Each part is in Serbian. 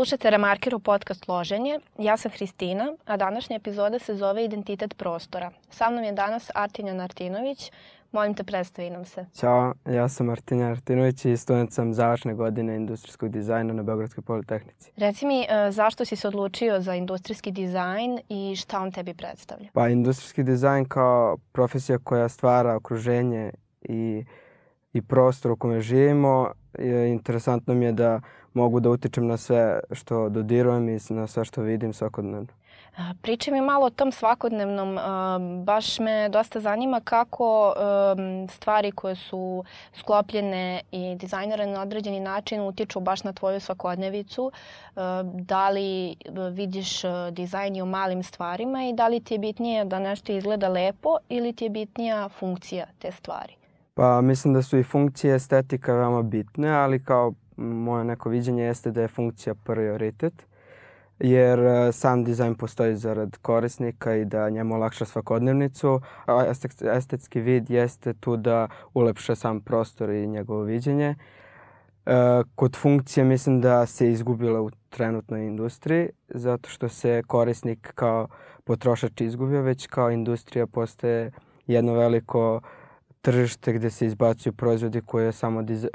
Slušate Remarkeru podcast Loženje. Ja sam Hristina, a današnja epizoda se zove Identitet prostora. Sa mnom je danas Artinjan Artinović. Molim te, predstavi nam se. Ćao, ja sam Artinjan Artinović i student sam završne godine industrijskog dizajna na Beogradskoj politehnici. Reci mi, e, zašto si se odlučio za industrijski dizajn i šta on tebi predstavlja? Pa industrijski dizajn kao profesija koja stvara okruženje i, i prostor u kome živimo, interesantno mi je da mogu da utičem na sve što dodirujem i na sve što vidim svakodnevno. Pričaj mi malo o tom svakodnevnom. Baš me dosta zanima kako stvari koje su sklopljene i dizajnirane na određeni način utiču baš na tvoju svakodnevicu. Da li vidiš dizajn i u malim stvarima i da li ti je bitnije da nešto izgleda lepo ili ti je bitnija funkcija te stvari? Pa mislim da su i funkcije estetika veoma bitne, ali kao moje neko viđenje jeste da je funkcija prioritet, jer e, sam dizajn postoji zarad korisnika i da njemu olakša svakodnevnicu, a estetski vid jeste tu da ulepša sam prostor i njegovo viđenje. E, kod funkcije mislim da se izgubila u trenutnoj industriji, zato što se korisnik kao potrošač izgubio, već kao industrija postaje jedno veliko uh, tržište gde se izbacuju proizvodi koje samo diz, uh,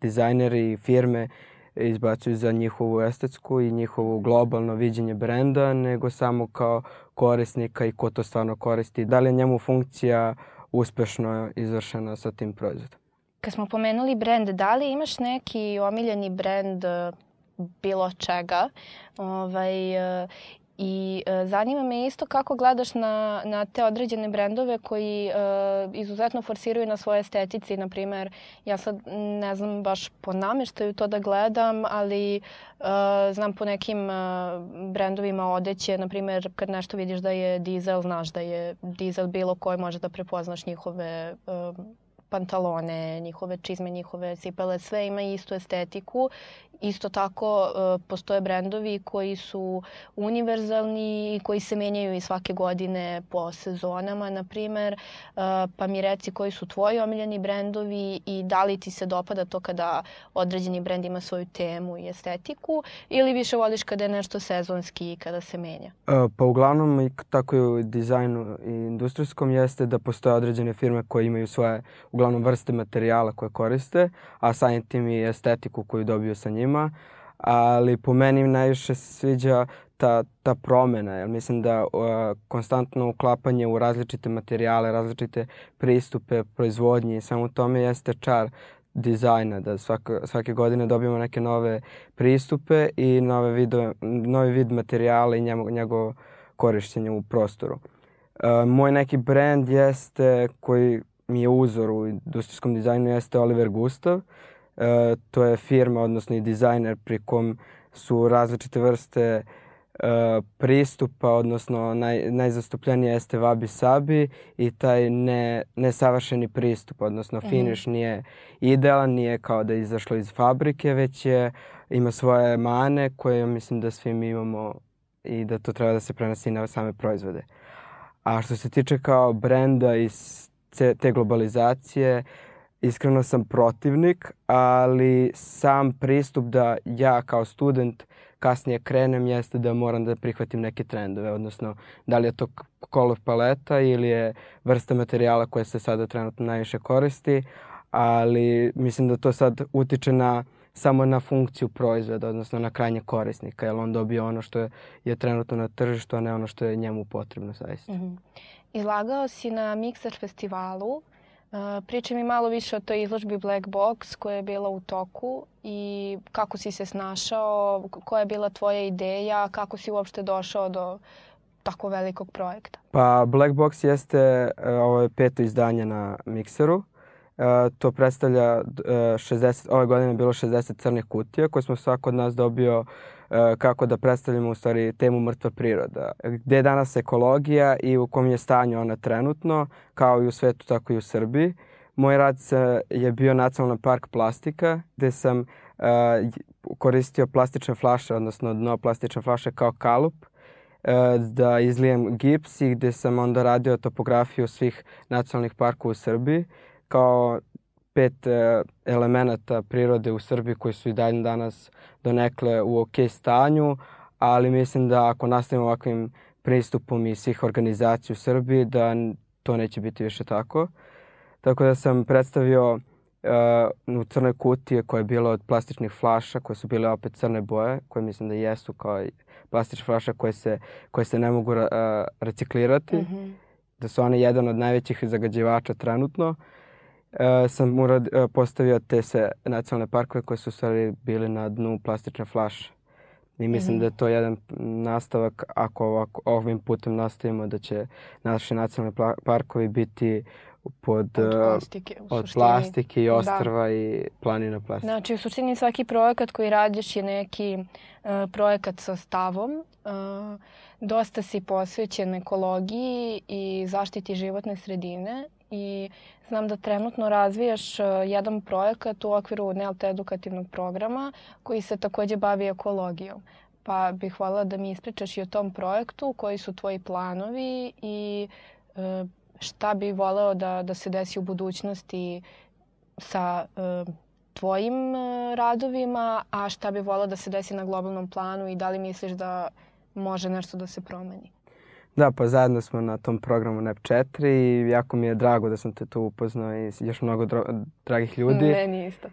dizajneri i firme izbacuju za njihovu estetsku i njihovo globalno viđenje brenda, nego samo kao korisnika i ko to stvarno koristi. Da li je njemu funkcija uspešno izvršena sa tim proizvodom? Kad smo pomenuli brend, da li imaš neki omiljeni brend e, bilo čega ovaj, e, I e, zanima me isto kako gledaš na, na te određene brendove koji e, izuzetno forsiraju na svoje estetici. Naprimer, ja sad ne znam baš po nameštaju to da gledam, ali e, znam po nekim e, brendovima odeće, naprimer kad nešto vidiš da je dizel, znaš da je dizel bilo koji može da prepoznaš njihove e, pantalone, njihove čizme, njihove cipele, sve ima istu estetiku Isto tako e, postoje brendovi koji su univerzalni i koji se menjaju i svake godine po sezonama, na primer. E, pa mi reci koji su tvoji omiljeni brendovi i da li ti se dopada to kada određeni brend ima svoju temu i estetiku ili više voliš kada je nešto sezonski i kada se menja? E, pa uglavnom tako i u dizajnu i industrijskom jeste da postoje određene firme koje imaju svoje vrste materijala koje koriste, a samim tim i estetiku koju dobiju sa njima ali po meni najviše se sviđa ta, ta promena, jer mislim da uh, konstantno uklapanje u različite materijale, različite pristupe proizvodnje i samo tome jeste čar dizajna, da svake, svake godine dobijemo neke nove pristupe i nove vidove, novi vid materijala i njego, njegovo korišćenje u prostoru. Uh, moj neki brand jeste, koji mi je uzor u industrijskom dizajnu, jeste Oliver Gustav. E, to je firma, odnosno i dizajner pri kom su različite vrste e, pristupa, odnosno naj, najzastupljenije jeste Wabi Sabi i taj ne, nesavršeni pristup, odnosno finish mm -hmm. nije idealan, nije kao da je izašlo iz fabrike, već je, ima svoje mane koje mislim da svi mi imamo i da to treba da se prenosi na same proizvode. A što se tiče kao brenda i te globalizacije, iskreno sam protivnik, ali sam pristup da ja kao student kasnije krenem jeste da moram da prihvatim neke trendove, odnosno da li je to kolor paleta ili je vrsta materijala koja se sada trenutno najviše koristi, ali mislim da to sad utiče na samo na funkciju proizvoda, odnosno na krajnje korisnika, jer on dobije ono što je, je trenutno na tržištu, a ne ono što je njemu potrebno zaista. Mm -hmm. Izlagao si na Mixer festivalu Pričaj mi malo više o toj izložbi Black Box koja je bila u toku i kako si se snašao, koja je bila tvoja ideja, kako si uopšte došao do tako velikog projekta? Pa Black Box jeste ovo je peto izdanje na Mixeru. to predstavlja 60, ove godine je bilo 60 crnih kutija koje smo svako od nas dobio kako da predstavljamo u stvari temu mrtva priroda. Gde je danas ekologija i u kom je stanju ona trenutno, kao i u svetu, tako i u Srbiji. Moj rad je bio Nacionalni park plastika, gde sam uh, koristio plastične flaše, odnosno dno plastične flaše kao kalup, uh, da izlijem gips i gde sam onda radio topografiju svih nacionalnih parkova u Srbiji. Kao pet e, elemenata prirode u Srbiji koji su i dalje danas donekle u ok stanju, ali mislim da ako nastavimo ovakvim pristupom i svih organizacija u Srbiji, da to neće biti više tako. Tako da sam predstavio uh, u crnoj kutiji koja je bila od plastičnih flaša, koje su bile opet crne boje, koje mislim da jesu kao plastične flaša koje se, koje se ne mogu uh, reciklirati. Mm -hmm. Da su one jedan od najvećih zagađivača trenutno. Uh, sam urad, uh, postavio te se nacionalne parkove koje su stvari bili na dnu plastične flaše. I mislim mm -hmm. da je to jedan nastavak, ako ovako, ovim putem nastavimo, da će naši nacionalni parkovi biti pod, od plastike, od plastike i da. ostrva da. i planina plastike. Znači, u suštini svaki projekat koji radiš je neki uh, projekat sa stavom. Uh, dosta si posvećen ekologiji i zaštiti životne sredine i znam da trenutno razvijaš uh, jedan projekat u okviru NELT edukativnog programa koji se takođe bavi ekologijom. Pa bih hvala da mi ispričaš i o tom projektu, koji su tvoji planovi i uh, šta bi voleo da, da se desi u budućnosti sa uh, tvojim radovima, a šta bi voleo da se desi na globalnom planu i da li misliš da može nešto da se promeni? Da, pa zajedno smo na tom programu NEP 4 i jako mi je drago da sam te tu upoznao i još mnogo dragih ljudi. Meni isto.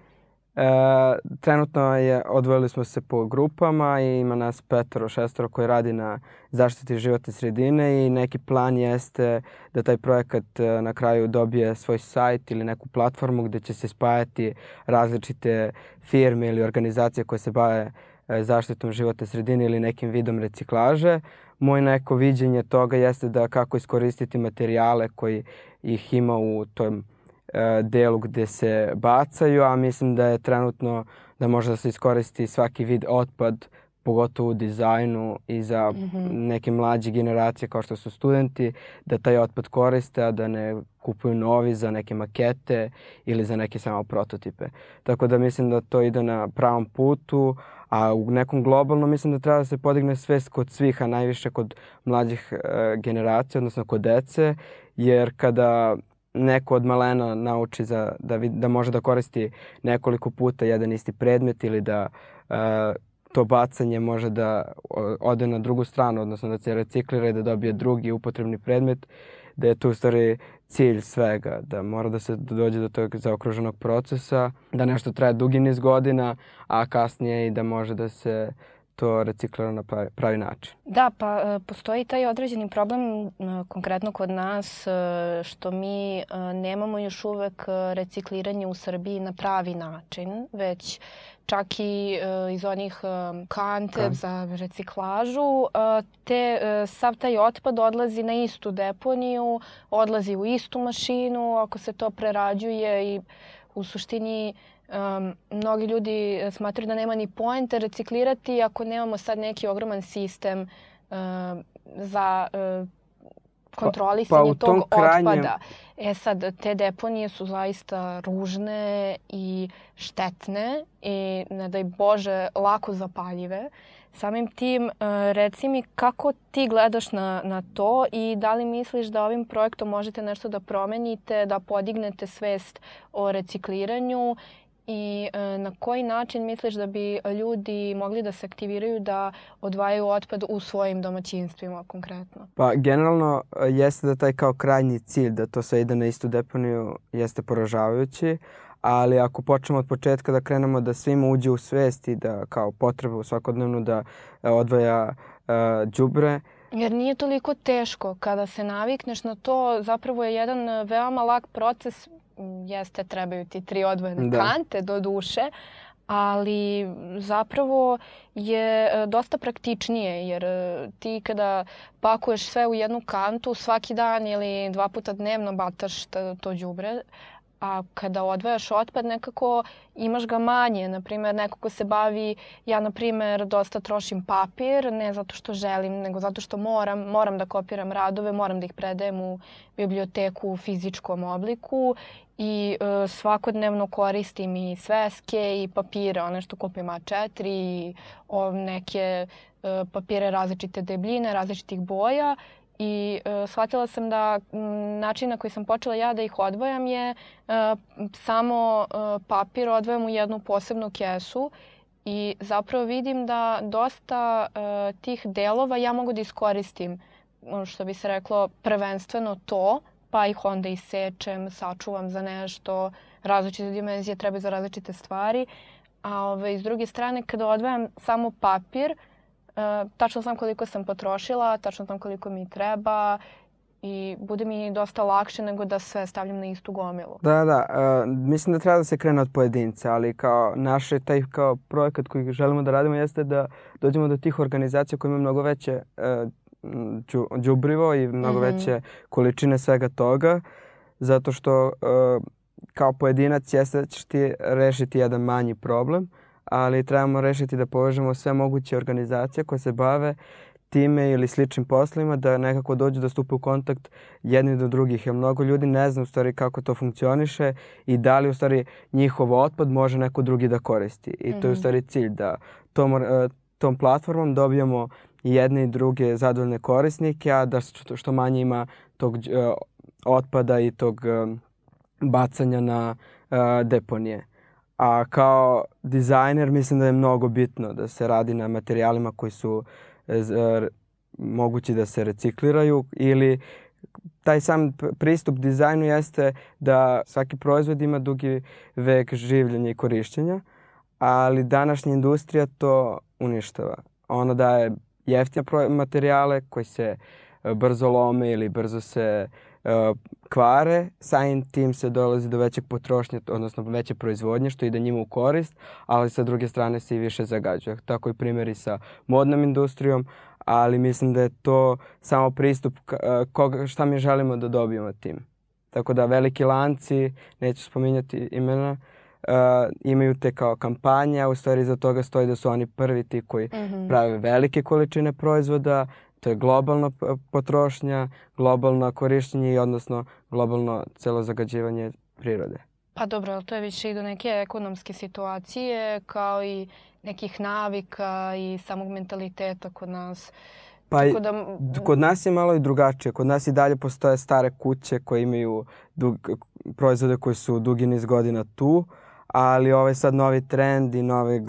E, trenutno je, odvojili smo se po grupama i ima nas petoro, šestoro koji radi na zaštiti životne sredine i neki plan jeste da taj projekat e, na kraju dobije svoj sajt ili neku platformu gde će se spajati različite firme ili organizacije koje se bave e, zaštitom životne sredine ili nekim vidom reciklaže. Moje neko viđenje toga jeste da kako iskoristiti materijale koji ih ima u tom E, delu gde se bacaju, a mislim da je trenutno da može da se iskoristi svaki vid otpad, pogotovo u dizajnu i za mm -hmm. neke mlađe generacije kao što su studenti, da taj otpad koriste, a da ne kupuju novi za neke makete ili za neke samo prototipe. Tako da mislim da to ide na pravom putu, a u nekom globalnom mislim da treba da se podigne svest kod svih, a najviše kod mlađih e, generacija, odnosno kod dece, jer kada neko od malena nauči za, da, vid, da može da koristi nekoliko puta jedan isti predmet ili da uh, to bacanje može da ode na drugu stranu, odnosno da se reciklira i da dobije drugi upotrebni predmet, da je tu u stvari cilj svega, da mora da se dođe do tog zaokruženog procesa, da nešto traje dugi niz godina, a kasnije i da može da se to reciklira na pravi, način. Da, pa e, postoji taj određeni problem e, konkretno kod nas e, što mi nemamo još uvek recikliranje u Srbiji na pravi način, već čak i iz onih kante Kan. za reciklažu, te sav taj otpad odlazi na istu deponiju, odlazi u istu mašinu, ako se to prerađuje i u suštini um, mnogi ljudi smatruju da nema ni poente reciklirati ako nemamo sad neki ogroman sistem uh, za uh, kontrolisanje pa, pa tog krajnjem... otpada. E sad, te deponije su zaista ružne i štetne i, ne daj Bože, lako zapaljive. Samim tim, uh, reci mi kako ti gledaš na, na to i da li misliš da ovim projektom možete nešto da promenite, da podignete svest o recikliranju i e, na koji način misliš da bi ljudi mogli da se aktiviraju da odvajaju otpad u svojim domaćinstvima konkretno? Pa generalno e, jeste da taj kao krajnji cilj da to sve ide na istu deponiju jeste poražavajući, ali ako počnemo od početka da krenemo da svima uđe u svest i da kao potrebu svakodnevno da e, odvaja đubre, uh, Jer nije toliko teško. Kada se navikneš na to, zapravo je jedan veoma lak proces jeste trebaju ti tri odvojene da. kante do duše, ali zapravo je e, dosta praktičnije jer e, ti kada pakuješ sve u jednu kantu svaki dan ili dva puta dnevno bataš to đubre, a kada odvajaš otpad nekako imaš ga manje. Naprimer, neko ko se bavi, ja na primer dosta trošim papir, ne zato što želim, nego zato što moram, moram da kopiram radove, moram da ih predajem u biblioteku u fizičkom obliku i e, svakodnevno koristim i sveske i papire, one što kupim A4 i o, neke e, papire različite debljine, različitih boja i uh, shvatila sam da m, način na koji sam počela ja da ih odvojam je uh, samo uh, papir odvojam u jednu posebnu kesu i zapravo vidim da dosta uh, tih delova ja mogu da iskoristim, što bi se reklo, prvenstveno to, pa ih onda isečem, sačuvam za nešto, različite dimenzije treba za različite stvari. A ove, s druge strane, kada odvajam samo papir, uh, tačno znam koliko sam potrošila, tačno znam koliko mi treba i bude mi dosta lakše nego da sve stavljam na istu gomilu. Da, da. Uh, mislim da treba da se krene od pojedinca, ali kao naše, taj kao projekat koji želimo da radimo jeste da dođemo do tih organizacija koje imaju mnogo veće uh, džubrivo i mnogo mm -hmm. veće količine svega toga, zato što uh, kao pojedinac jeste da ćeš ti rešiti jedan manji problem, ali trebamo rešiti da povežemo sve moguće organizacije koje se bave time ili sličnim poslovima da nekako dođu da stupe u kontakt jedni do drugih. Jer mnogo ljudi ne zna u stvari kako to funkcioniše i da li u stvari njihov otpad može neko drugi da koristi. I to je u mhm. stvari cilj da tom, e, tom platformom dobijamo jedne i druge zadovoljne korisnike, a da što, što manje ima tog uh, otpada i tog uh, bacanja na uh, deponije. A kao dizajner mislim da je mnogo bitno da se radi na materijalima koji su uh, mogući da se recikliraju ili taj sam pristup dizajnu jeste da svaki proizvod ima dugi vek življenja i korišćenja, ali današnja industrija to uništava. Ona daje jeftine materijale koji se brzo lome ili brzo se uh, kvare, samim tim se dolazi do većeg potrošnje, odnosno veće proizvodnje, što ide njima u korist, ali sa druge strane se i više zagađuje. Tako i primjeri sa modnom industrijom, ali mislim da je to samo pristup koga, šta mi želimo da dobijemo tim. Tako da veliki lanci, neću spominjati imena, uh, imaju te kao kampanje, a u stvari za toga stoji da su oni prvi ti koji mm -hmm. prave velike količine proizvoda, To je globalna potrošnja, globalno korišćenje i odnosno globalno celo zagađivanje prirode. Pa dobro, ali to je više i do neke ekonomske situacije kao i nekih navika i samog mentaliteta kod nas. Pa Tako da... kod nas je malo i drugačije. Kod nas i dalje postoje stare kuće koje imaju dug, proizvode koji su dugi niz godina tu, ali ovaj sad novi trend i nove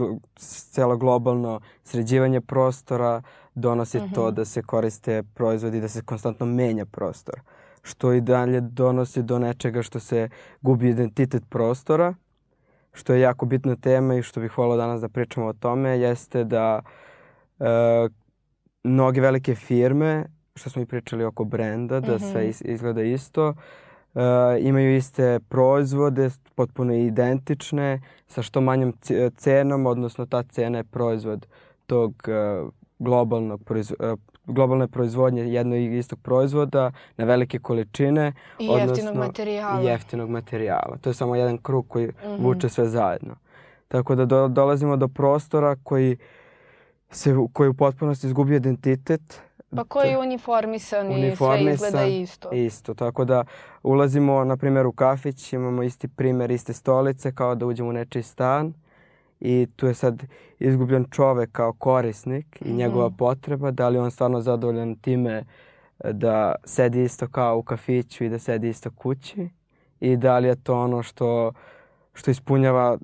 celo globalno sređivanje prostora donosi uh -huh. to mhm. da se koriste proizvodi, da se konstantno menja prostor. Što i dalje donosi do nečega što se gubi identitet prostora, što je jako bitna tema i što bih volao danas da pričamo o tome, jeste da e, mnoge velike firme, što smo i pričali oko brenda, da uh -huh. sve izgleda isto, e, imaju iste proizvode, potpuno identične, sa što manjom cenom, odnosno ta cena je proizvod tog e, globalnog proizvo, e, globalne proizvodnje jednog i istog proizvoda na velike količine. I odnosno, jeftinog materijala. I jeftinog materijala. To je samo jedan krug koji mm -hmm. vuče sve zajedno. Tako da do, dolazimo do prostora koji, se, koji u potpunosti izgubio identitet. Pa koji je uniformisan i sve izgleda isto. Isto, tako da ulazimo, na primjer, u kafić, imamo isti primjer, iste stolice, kao da uđemo u nečiji stan i tu je sad izgubljen čovek kao korisnik i njegova mm. potreba, da li on stvarno zadovoljan time e, da sedi isto kao u kafiću i da sedi isto kući i da li je to ono što, što ispunjava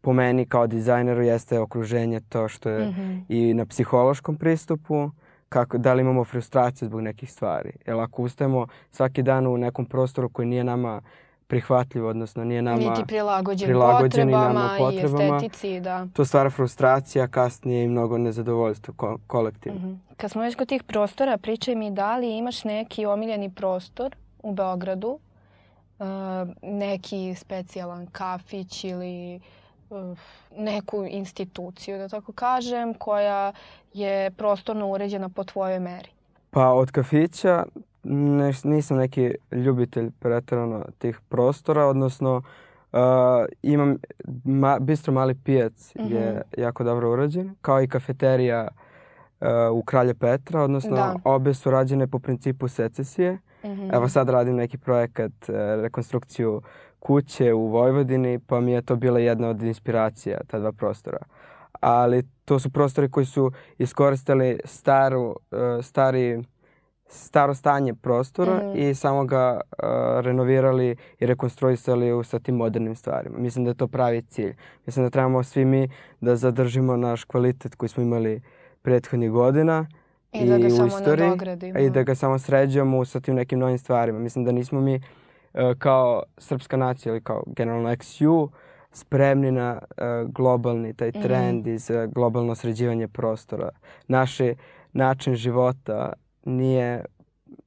po meni kao dizajneru jeste okruženje to što je mm -hmm. i na psihološkom pristupu, kako, da li imamo frustraciju zbog nekih stvari. Jer ako ustajemo svaki dan u nekom prostoru koji nije nama prihvatljivo, odnosno nije nama Niti prilagođen, prilagođen potrebama, nama potrebama i estetici, da. To stvara frustracija, kasnije i mnogo nezadovoljstva ko kolektivno. Mm -hmm. Kad smo već kod tih prostora, pričaj mi da li imaš neki omiljeni prostor u Beogradu, uh, neki specijalan kafić ili uh, neku instituciju, da tako kažem, koja je prostorno uređena po tvojoj meri? Pa od kafića ne, nisam neki ljubitelj pretrano tih prostora, odnosno uh, imam ma, bistro mali pijac mm -hmm. je mhm. jako dobro urađen, kao i kafeterija uh, u Kralje Petra, odnosno da. obe su rađene po principu secesije. Mm -hmm. Evo sad radim neki projekat, uh, rekonstrukciju kuće u Vojvodini, pa mi je to bila jedna od inspiracija, ta dva prostora. Ali to su prostori koji su iskoristili staru, uh, stari staro stanje prostora mm. i samo ga uh, renovirali i rekonstruisali sa tim modernim stvarima. Mislim da je to pravi cilj. Mislim da trebamo svi mi da zadržimo naš kvalitet koji smo imali prethodnih godina i, i da ga u samo istoriji i da ga samo sređujemo sa tim nekim novim stvarima. Mislim da nismo mi uh, kao srpska nacija ili kao generalno XU spremni na uh, globalni taj mhm. trend mm. iz uh, globalno sređivanje prostora. Naši način života nije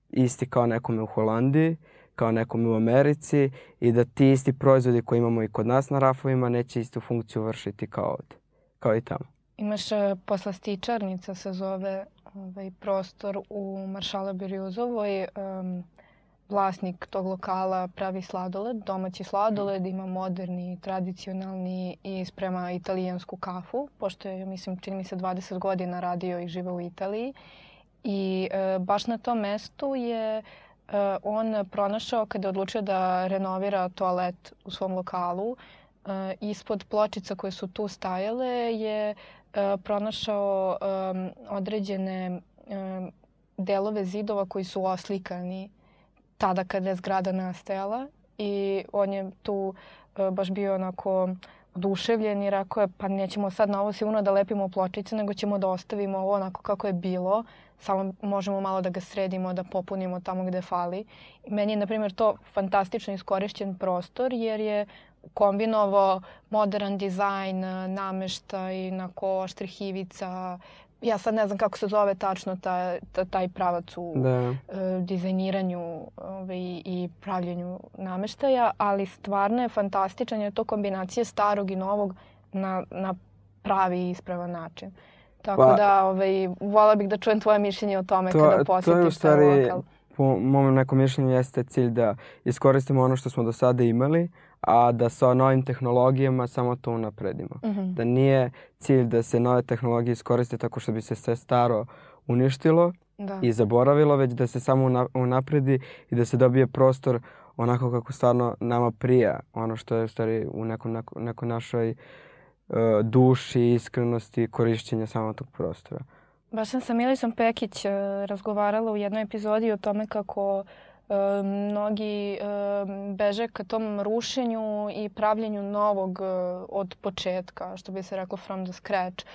isti kao nekome u Holandiji, kao nekome u Americi i da ti isti proizvodi koji imamo i kod nas na rafovima neće istu funkciju vršiti kao ovde, kao i tamo. Imaš uh, poslastičarnica se zove ovaj, prostor u Maršala Birjuzovoj. Um, vlasnik tog lokala pravi sladoled, domaći sladoled, ima moderni, tradicionalni i sprema italijansku kafu, pošto je, mislim, čini mi se 20 godina radio i žive u Italiji. I e, baš na tom mestu je e, on pronašao kada je odlučio da renovira toalet u svom lokalu. E, ispod pločica koje su tu stajale je e, pronašao e, određene e, delove zidova koji su oslikani tada kada je zgrada nastajala i on je tu e, baš bio onako oduševljen i rekao je pa nećemo sad na ovo sigurno da lepimo pločice nego ćemo da ostavimo ovo onako kako je bilo samo možemo malo da ga sredimo, da popunimo tamo gde fali. Meni je, na primjer, to fantastično iskorišćen prostor jer je kombinovao modern dizajn, nameštaj na koštrih ivica, ja sad ne znam kako se zove tačno ta, ta, taj pravac u da. uh, dizajniranju ovaj, i pravljenju nameštaja, ali stvarno je fantastičan je to kombinacija starog i novog na, na pravi i ispravan način. Tako pa, da, ovaj, vola bih da čujem tvoje mišljenje o tome to, kada posjetiš to je u stvari, lokal. Po mom nekom mišljenju jeste cilj da iskoristimo ono što smo do sada imali, a da sa novim tehnologijama samo to unapredimo. Mm -hmm. Da nije cilj da se nove tehnologije iskoriste tako što bi se sve staro uništilo da. i zaboravilo, već da se samo unapredi i da se dobije prostor onako kako stvarno nama prija, ono što je u stvari u nekom, neko, nekoj našoj uh, duši, iskrenosti korišćenja samog tog prostora. Baš sam sa Milisom Pekić uh, razgovarala u jednoj epizodi o tome kako E, mnogi e, beže ka tom rušenju i pravljenju novog e, od početka, što bi se reklo from the scratch.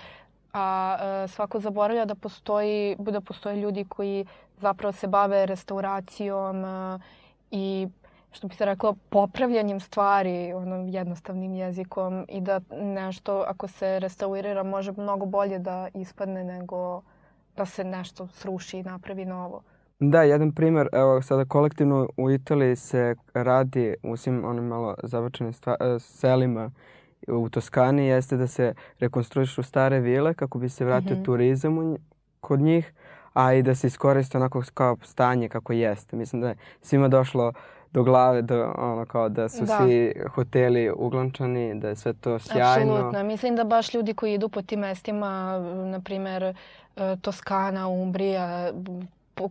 A svako zaboravlja da postoji, da postoje ljudi koji zapravo se bave restauracijom i što bi se reklo, popravljanjem stvari onom jednostavnim jezikom i da nešto ako se restaurira može mnogo bolje da ispadne nego da se nešto sruši i napravi novo. Da, jedan primer, evo sada kolektivno u Italiji se radi u svim onim malo zabačenim e, selima u Toskani jeste da se rekonstruišu stare vile kako bi se vratio mm -hmm. turizam u, kod njih, a i da se iskoriste onako kao stanje kako jeste. Mislim da je svima došlo do glave da ono kao da su da. svi hoteli uglančani, da je sve to sjajno. Apsolutno. Mislim da baš ljudi koji idu po tim mestima, na primer e, Toskana, Umbrija,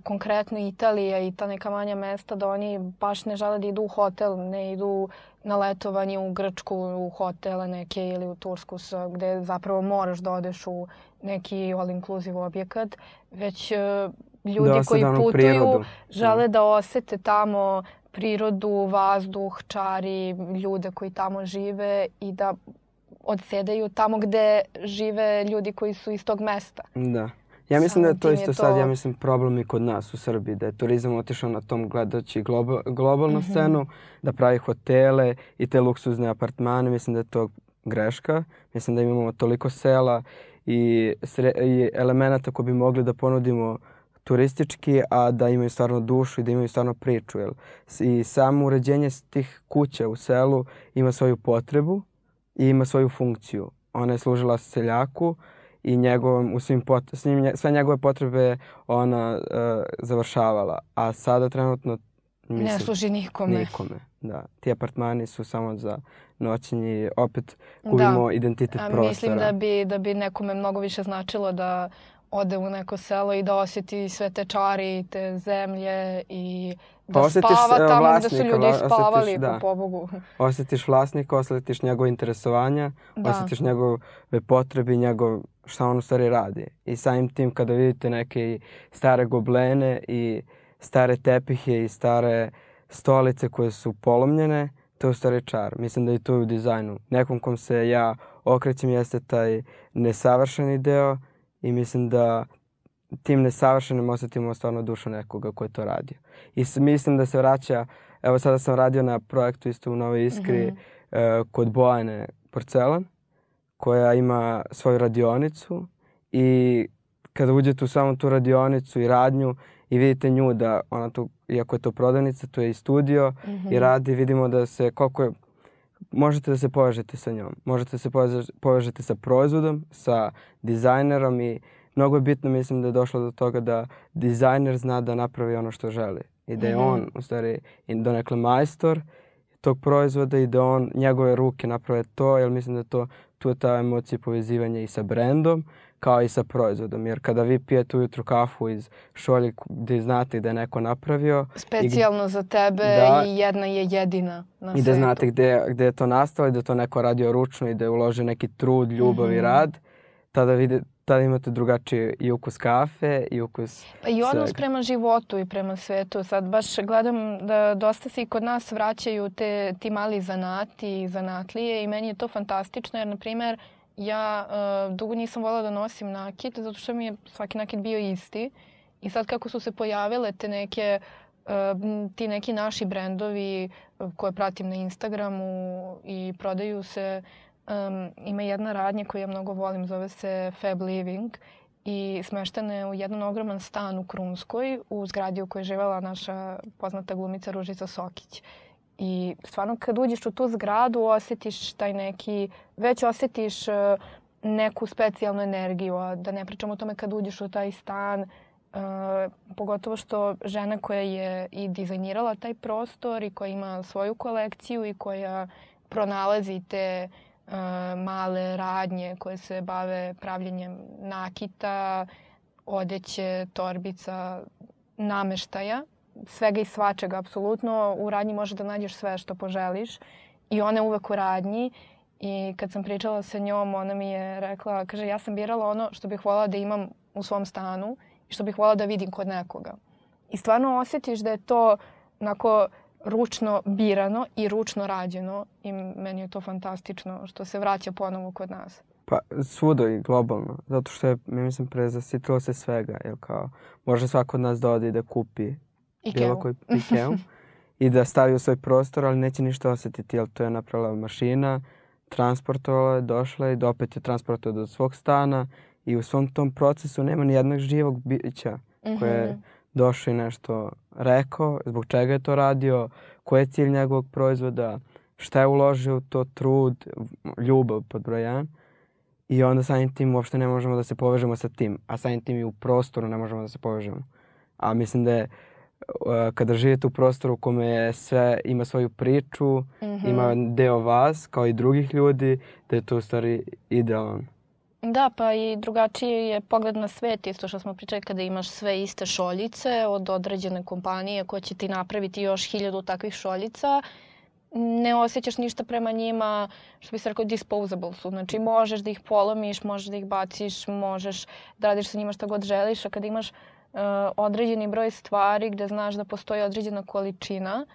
konkretno Italija i ta neka manja mesta da oni baš ne žele da idu u hotel, ne idu na letovanje u Grčku u hotele neke ili u Tursku gde zapravo moraš da odeš u neki all inclusive objekat, već uh, ljudi da koji putuju prirodu. žele da. da osete tamo prirodu, vazduh, čari, ljude koji tamo žive i da odsedaju tamo gde žive ljudi koji su iz tog mesta. Da. Ja mislim da je to isto je to... sad, ja mislim, problem i kod nas u Srbiji, da je turizam otišao na tom gledaći globa, globalnu mm -hmm. scenu, da pravi hotele i te luksuzne apartmane, mislim da je to greška. Mislim da imamo toliko sela i, sre, i elemenata koji bi mogli da ponudimo turistički, a da imaju stvarno dušu i da imaju stvarno priču. Jel? I samo uređenje tih kuća u selu ima svoju potrebu i ima svoju funkciju. Ona je služila seljaku, i njegovom, u svim pot, svim, sve njegove potrebe ona uh, završavala. A sada trenutno mislim, ne služi nikome. Nikome, da. Ti apartmani su samo za noćenje i opet gubimo da. identitet A, prostora. Mislim da bi, da bi nekome mnogo više značilo da ode u neko selo i da osjeti sve te čari, te zemlje i da pa spava e, tamo gde su ljudi spavali, osjetiš, da. po pobogu. Osjetiš vlasnika, osjetiš njegove interesovanja, da. osjetiš njegove potrebe i njegov šta on u stvari radi. I samim tim kada vidite neke stare goblene i stare tepihe i stare stolice koje su polomljene, to je u stvari čar. Mislim da je to u dizajnu. Nekom kom se ja okrećem jeste taj nesavršeni deo i mislim da tim nesavršenim osetimo stvarno dušu nekoga ko je to radio. I mislim da se vraća, evo sada sam radio na projektu isto u Novoj Iskri mm -hmm. uh, kod Bojane Porcelan, koja ima svoju radionicu i kada uđete u samu tu radionicu i radnju i vidite nju da ona tu, iako je to prodavnica, to je i studio mm -hmm. i radi, vidimo da se koliko je možete da se povežete sa njom. Možete da se povežete sa proizvodom, sa dizajnerom i mnogo je bitno, mislim da je došlo do toga da dizajner zna da napravi ono što želi. I da je mm -hmm. on, u stvari, donekle majstor tog proizvoda i da on, njegove ruke naprave to, jer mislim da to, tu je ta emocija povezivanja i sa brendom, kao i sa proizvodom. Jer kada vi pijete ujutru kafu iz šolje gde znate da je neko napravio... Specijalno i, za tebe da, i jedna je jedina na I da znate gde, gde je to nastalo i da to neko radio ručno i da je uložio neki trud, ljubav mm -hmm. i mhm. rad, tada, vide, tada imate drugačiji i ukus kafe i ukus Pa i odnos svega. prema životu i prema svetu. Sad baš gledam da dosta se i kod nas vraćaju te, ti mali zanati i zanatlije i meni je to fantastično jer, na primer, ja uh, dugo nisam volila da nosim nakit zato što mi je svaki nakit bio isti. I sad kako su se pojavile te neke uh, ti neki naši brendovi koje pratim na Instagramu i prodaju se um, ima jedna radnja koju ja mnogo volim, zove se Fab Living i smeštena je u jedan ogroman stan u Krunskoj u zgradi u kojoj je živela naša poznata glumica Ružica Sokić. I stvarno kad uđeš u tu zgradu osjetiš taj neki, već osjetiš uh, neku specijalnu energiju, a da ne pričamo o tome kad uđeš u taj stan, uh, pogotovo što žena koja je i dizajnirala taj prostor i koja ima svoju kolekciju i koja pronalazi te uh, male radnje koje se bave pravljenjem nakita, odeće, torbica, nameštaja svega i svačega, apsolutno. U radnji možeš da nađeš sve što poželiš i ona je uvek u radnji. I kad sam pričala sa njom, ona mi je rekla, kaže, ja sam birala ono što bih voljela da imam u svom stanu i što bih voljela da vidim kod nekoga. I stvarno osjetiš da je to onako ručno birano i ručno rađeno i meni je to fantastično što se vraća ponovo kod nas. Pa svudo i globalno, zato što je, mi mislim, prezasitilo se svega, jer kao može svako od nas da ode i da kupi Ikeu. bilo koji Ikeu i da stavi u svoj prostor, ali neće ništa osetiti, jer to je napravila mašina, transportovala je, došla je i opet je transportovala do svog stana i u svom tom procesu nema ni jednog živog bića koje je mhm. došao i nešto rekao, zbog čega je to radio, koji je cilj njegovog proizvoda, šta je uložio u to trud, ljubav pod brojan. I onda samim tim uopšte ne možemo da se povežemo sa tim, a samim tim i u prostoru ne možemo da se povežemo. A mislim da je kada živite u prostoru u kome je sve ima svoju priču, mm -hmm. ima deo vas kao i drugih ljudi, da je to u stvari idealan. Da, pa i drugačiji je pogled na svet, isto što smo pričali kada imaš sve iste šoljice od određene kompanije koja će ti napraviti još hiljadu takvih šoljica, ne osjećaš ništa prema njima, što bi se rekao, disposable su. Znači, možeš da ih polomiš, možeš da ih baciš, možeš da radiš sa njima šta god želiš, a kada imaš određeni broj stvari gde znaš da postoji određena količina,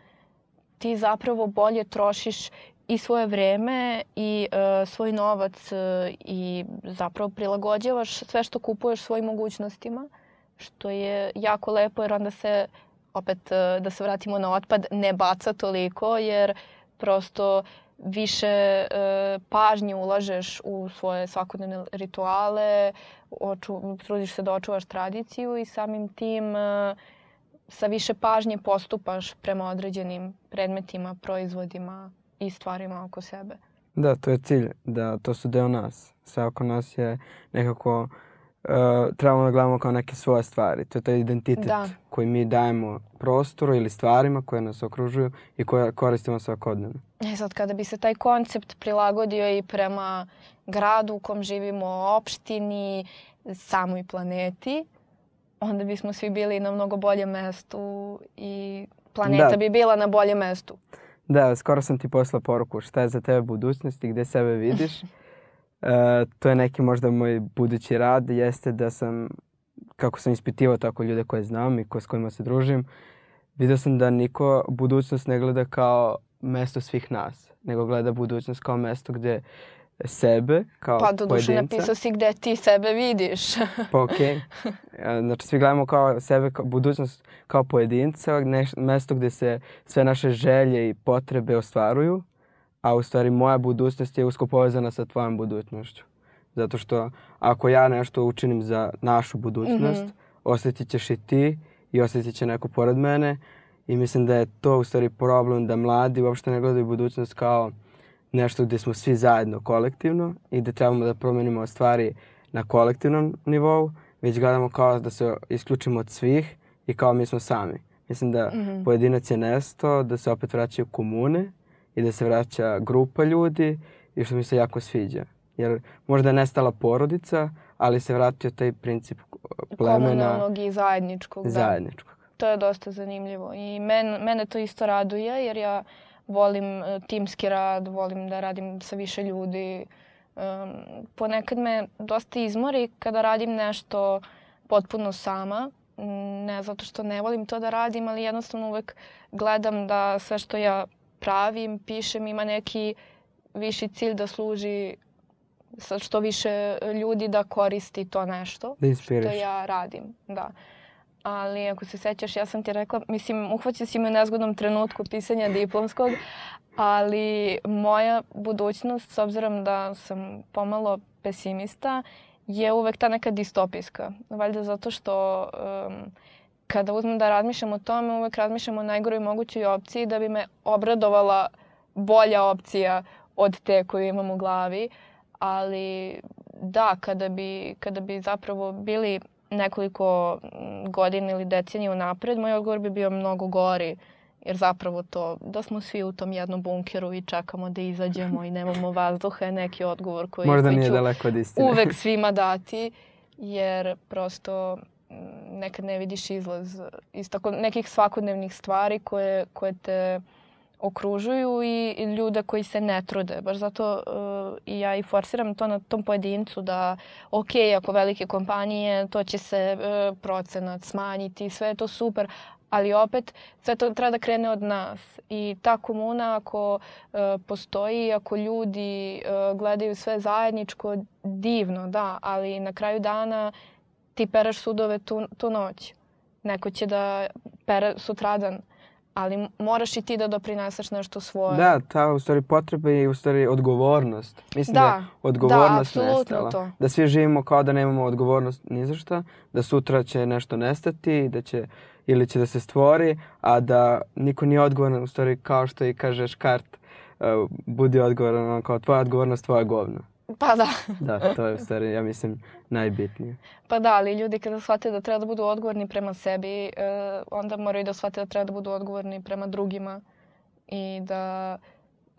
ti zapravo bolje trošiš i svoje vreme i uh, svoj novac uh, i zapravo prilagođavaš sve što kupuješ svojim mogućnostima, što je jako lepo jer onda se, opet uh, da se vratimo na otpad, ne baca toliko jer prosto više e, pažnje ulažeš u svoje svakodnevne rituale, oču, trudiš se da očuvaš tradiciju i samim tim e, sa više pažnje postupaš prema određenim predmetima, proizvodima i stvarima oko sebe. Da, to je cilj, da to su deo nas. Sve oko nas je nekako uh, trebamo da gledamo kao neke svoje stvari. To je taj identitet da. koji mi dajemo prostoru ili stvarima koje nas okružuju i koje koristimo svakodnevno. E sad, kada bi se taj koncept prilagodio i prema gradu u kom živimo, opštini, samoj planeti, onda bismo svi bili na mnogo boljem mestu i planeta da. bi bila na boljem mestu. Da, skoro sam ti poslao poruku šta je za tebe budućnost i gde sebe vidiš. E, to je neki možda moj budući rad, jeste da sam, kako sam ispitivao tako ljude koje znam i ko, s kojima se družim, vidio sam da niko budućnost ne gleda kao mesto svih nas, nego gleda budućnost kao mesto gde sebe kao Pa do duše napisao si gde ti sebe vidiš. Pa okej. Okay. Znači svi gledamo kao sebe, kao budućnost kao pojedinca, neš, mesto gde se sve naše želje i potrebe ostvaruju, a u stvari moja budućnost je usko povezana sa tvojom budućnošću. Zato što ako ja nešto učinim za našu budućnost, mm -hmm. osjetit ćeš i ti i osjetit će neko pored mene i mislim da je to u stvari problem da mladi uopšte ne gledaju budućnost kao nešto gde smo svi zajedno kolektivno i da trebamo da promenimo stvari na kolektivnom nivou, već gledamo kao da se isključimo od svih i kao mi smo sami. Mislim da mm -hmm. pojedinac je nesto, da se opet vraćaju komune i da se vraća grupa ljudi i što mi se jako sviđa. Jer možda je nestala porodica, ali se vratio taj princip plemena. Komunalnog i zajedničkog. Zajedničkog. To je dosta zanimljivo i men, mene to isto raduje jer ja volim uh, timski rad, volim da radim sa više ljudi. Um, ponekad me dosta izmori kada radim nešto potpuno sama. Ne zato što ne volim to da radim, ali jednostavno uvek gledam da sve što ja pravim, pišem, ima neki viši cilj da služi sa što više ljudi da koristi to nešto da što ja radim. Da. Ali ako se sećaš, ja sam ti rekla, mislim, uhvaćao si me u nezgodnom trenutku pisanja diplomskog, ali moja budućnost, s obzirom da sam pomalo pesimista, je uvek ta neka distopijska. Valjda zato što um, kada uzmem da razmišljam o tome, uvek razmišljam o najgoroj mogućoj opciji da bi me obradovala bolja opcija od te koju imam u glavi. Ali da, kada bi, kada bi zapravo bili nekoliko godina ili decenija napred, moj odgovor bi bio mnogo gori. Jer zapravo to, da smo svi u tom jednom bunkeru i čekamo da izađemo i nemamo vazduha je neki odgovor koji, Možda koji ću daleko od istine. uvek svima dati. Jer prosto nekad ne vidiš izlaz iz tako nekih svakodnevnih stvari koje, koje te okružuju i, ljude koji se ne trude. Baš zato uh, i ja i forsiram to na tom pojedincu da ok, ako velike kompanije, to će se uh, procenat smanjiti, sve je to super, ali opet sve to treba da krene od nas. I ta komuna ako uh, postoji, ako ljudi uh, gledaju sve zajedničko, divno, da, ali na kraju dana ti pereš sudove tu, tu noć. Neko će da pere sutradan ali moraš i ti da doprineseš nešto svoje. Da, ta u stvari potreba je u stvari odgovornost. Mislim da, da je odgovornost da, nestala. To. Da svi živimo kao da nemamo odgovornost ni za šta, da sutra će nešto nestati, da će ili će da se stvori, a da niko nije odgovoran u stvari kao što i kažeš kart, uh, budi odgovoran kao tvoja odgovornost, tvoja govna. Pa da. da, to je u stvari, ja mislim, najbitnije. Pa da, ali ljudi kada shvate da treba da budu odgovorni prema sebi, eh, onda moraju da shvate da treba da budu odgovorni prema drugima i da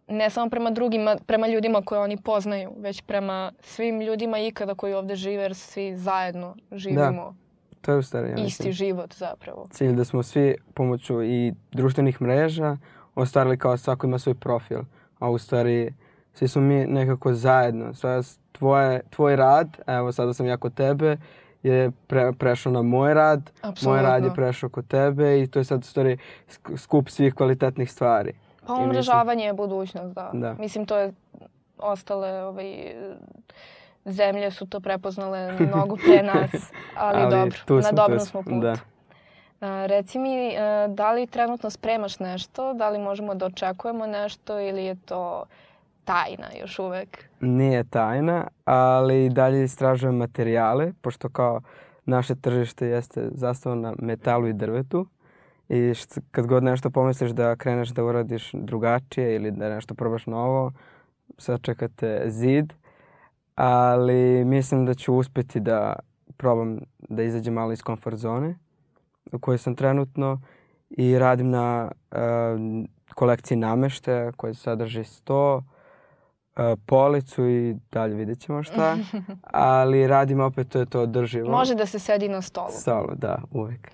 ne samo prema drugima, prema ljudima koje oni poznaju, već prema svim ljudima ikada koji ovde žive, jer svi zajedno živimo. Da, to je u stvari, ja Isti mislim, život zapravo. Cilj da smo svi pomoću i društvenih mreža ostvarili kao svako ima svoj profil, a u stvari svi smo mi nekako zajedno. Sve tvoje, tvoj rad, evo sada sam ja kod tebe, je pre, prešao na moj rad, Absolutno. moj rad je prešao kod tebe i to je sad stvari skup svih kvalitetnih stvari. Pa umrežavanje je budućnost, da. da. Mislim, to je ostale ovaj, zemlje su to prepoznale mnogo pre nas, ali, ali dobro, tu na dobrom smo putu. Da. A, reci mi, a, da li trenutno spremaš nešto, da li možemo da očekujemo nešto ili je to tajna još uvek? Nije tajna, ali dalje istražujem materijale, pošto kao naše tržište jeste zastavno na metalu i drvetu. I št, kad god nešto pomisliš da kreneš da uradiš drugačije ili da nešto probaš novo, sačekate zid. Ali mislim da ću uspeti da probam da izađem malo iz komfort zone u kojoj sam trenutno i radim na uh, kolekciji nameštaja koja sadrži 100 uh, policu i dalje vidjet ćemo šta. Ali radim opet, to je to održivo. Može da se sedi na stolu. Stolu, da, uvek.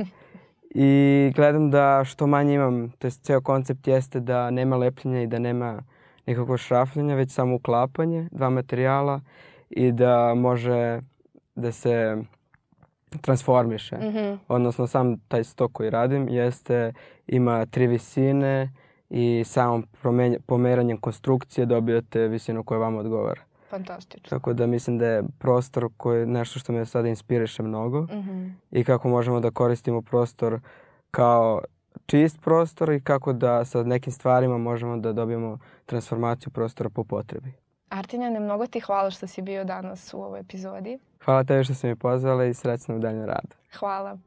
I gledam da što manje imam, to je ceo koncept jeste da nema lepljenja i da nema nekako šrafljanja, već samo uklapanje, dva materijala i da može da se transformiše. Mm -hmm. Odnosno sam taj stok koji radim jeste, ima tri visine i samo pomeranjem konstrukcije dobijate visinu koja vam odgovara. Fantastično. Tako da mislim da je prostor koji je nešto što me sada inspiriše mnogo mm -hmm. i kako možemo da koristimo prostor kao čist prostor i kako da sa nekim stvarima možemo da dobijemo transformaciju prostora po potrebi. Artinjane, mnogo ti hvala što si bio danas u ovoj epizodi. Hvala tebi što si mi pozvala i srećno u daljem radu. Hvala.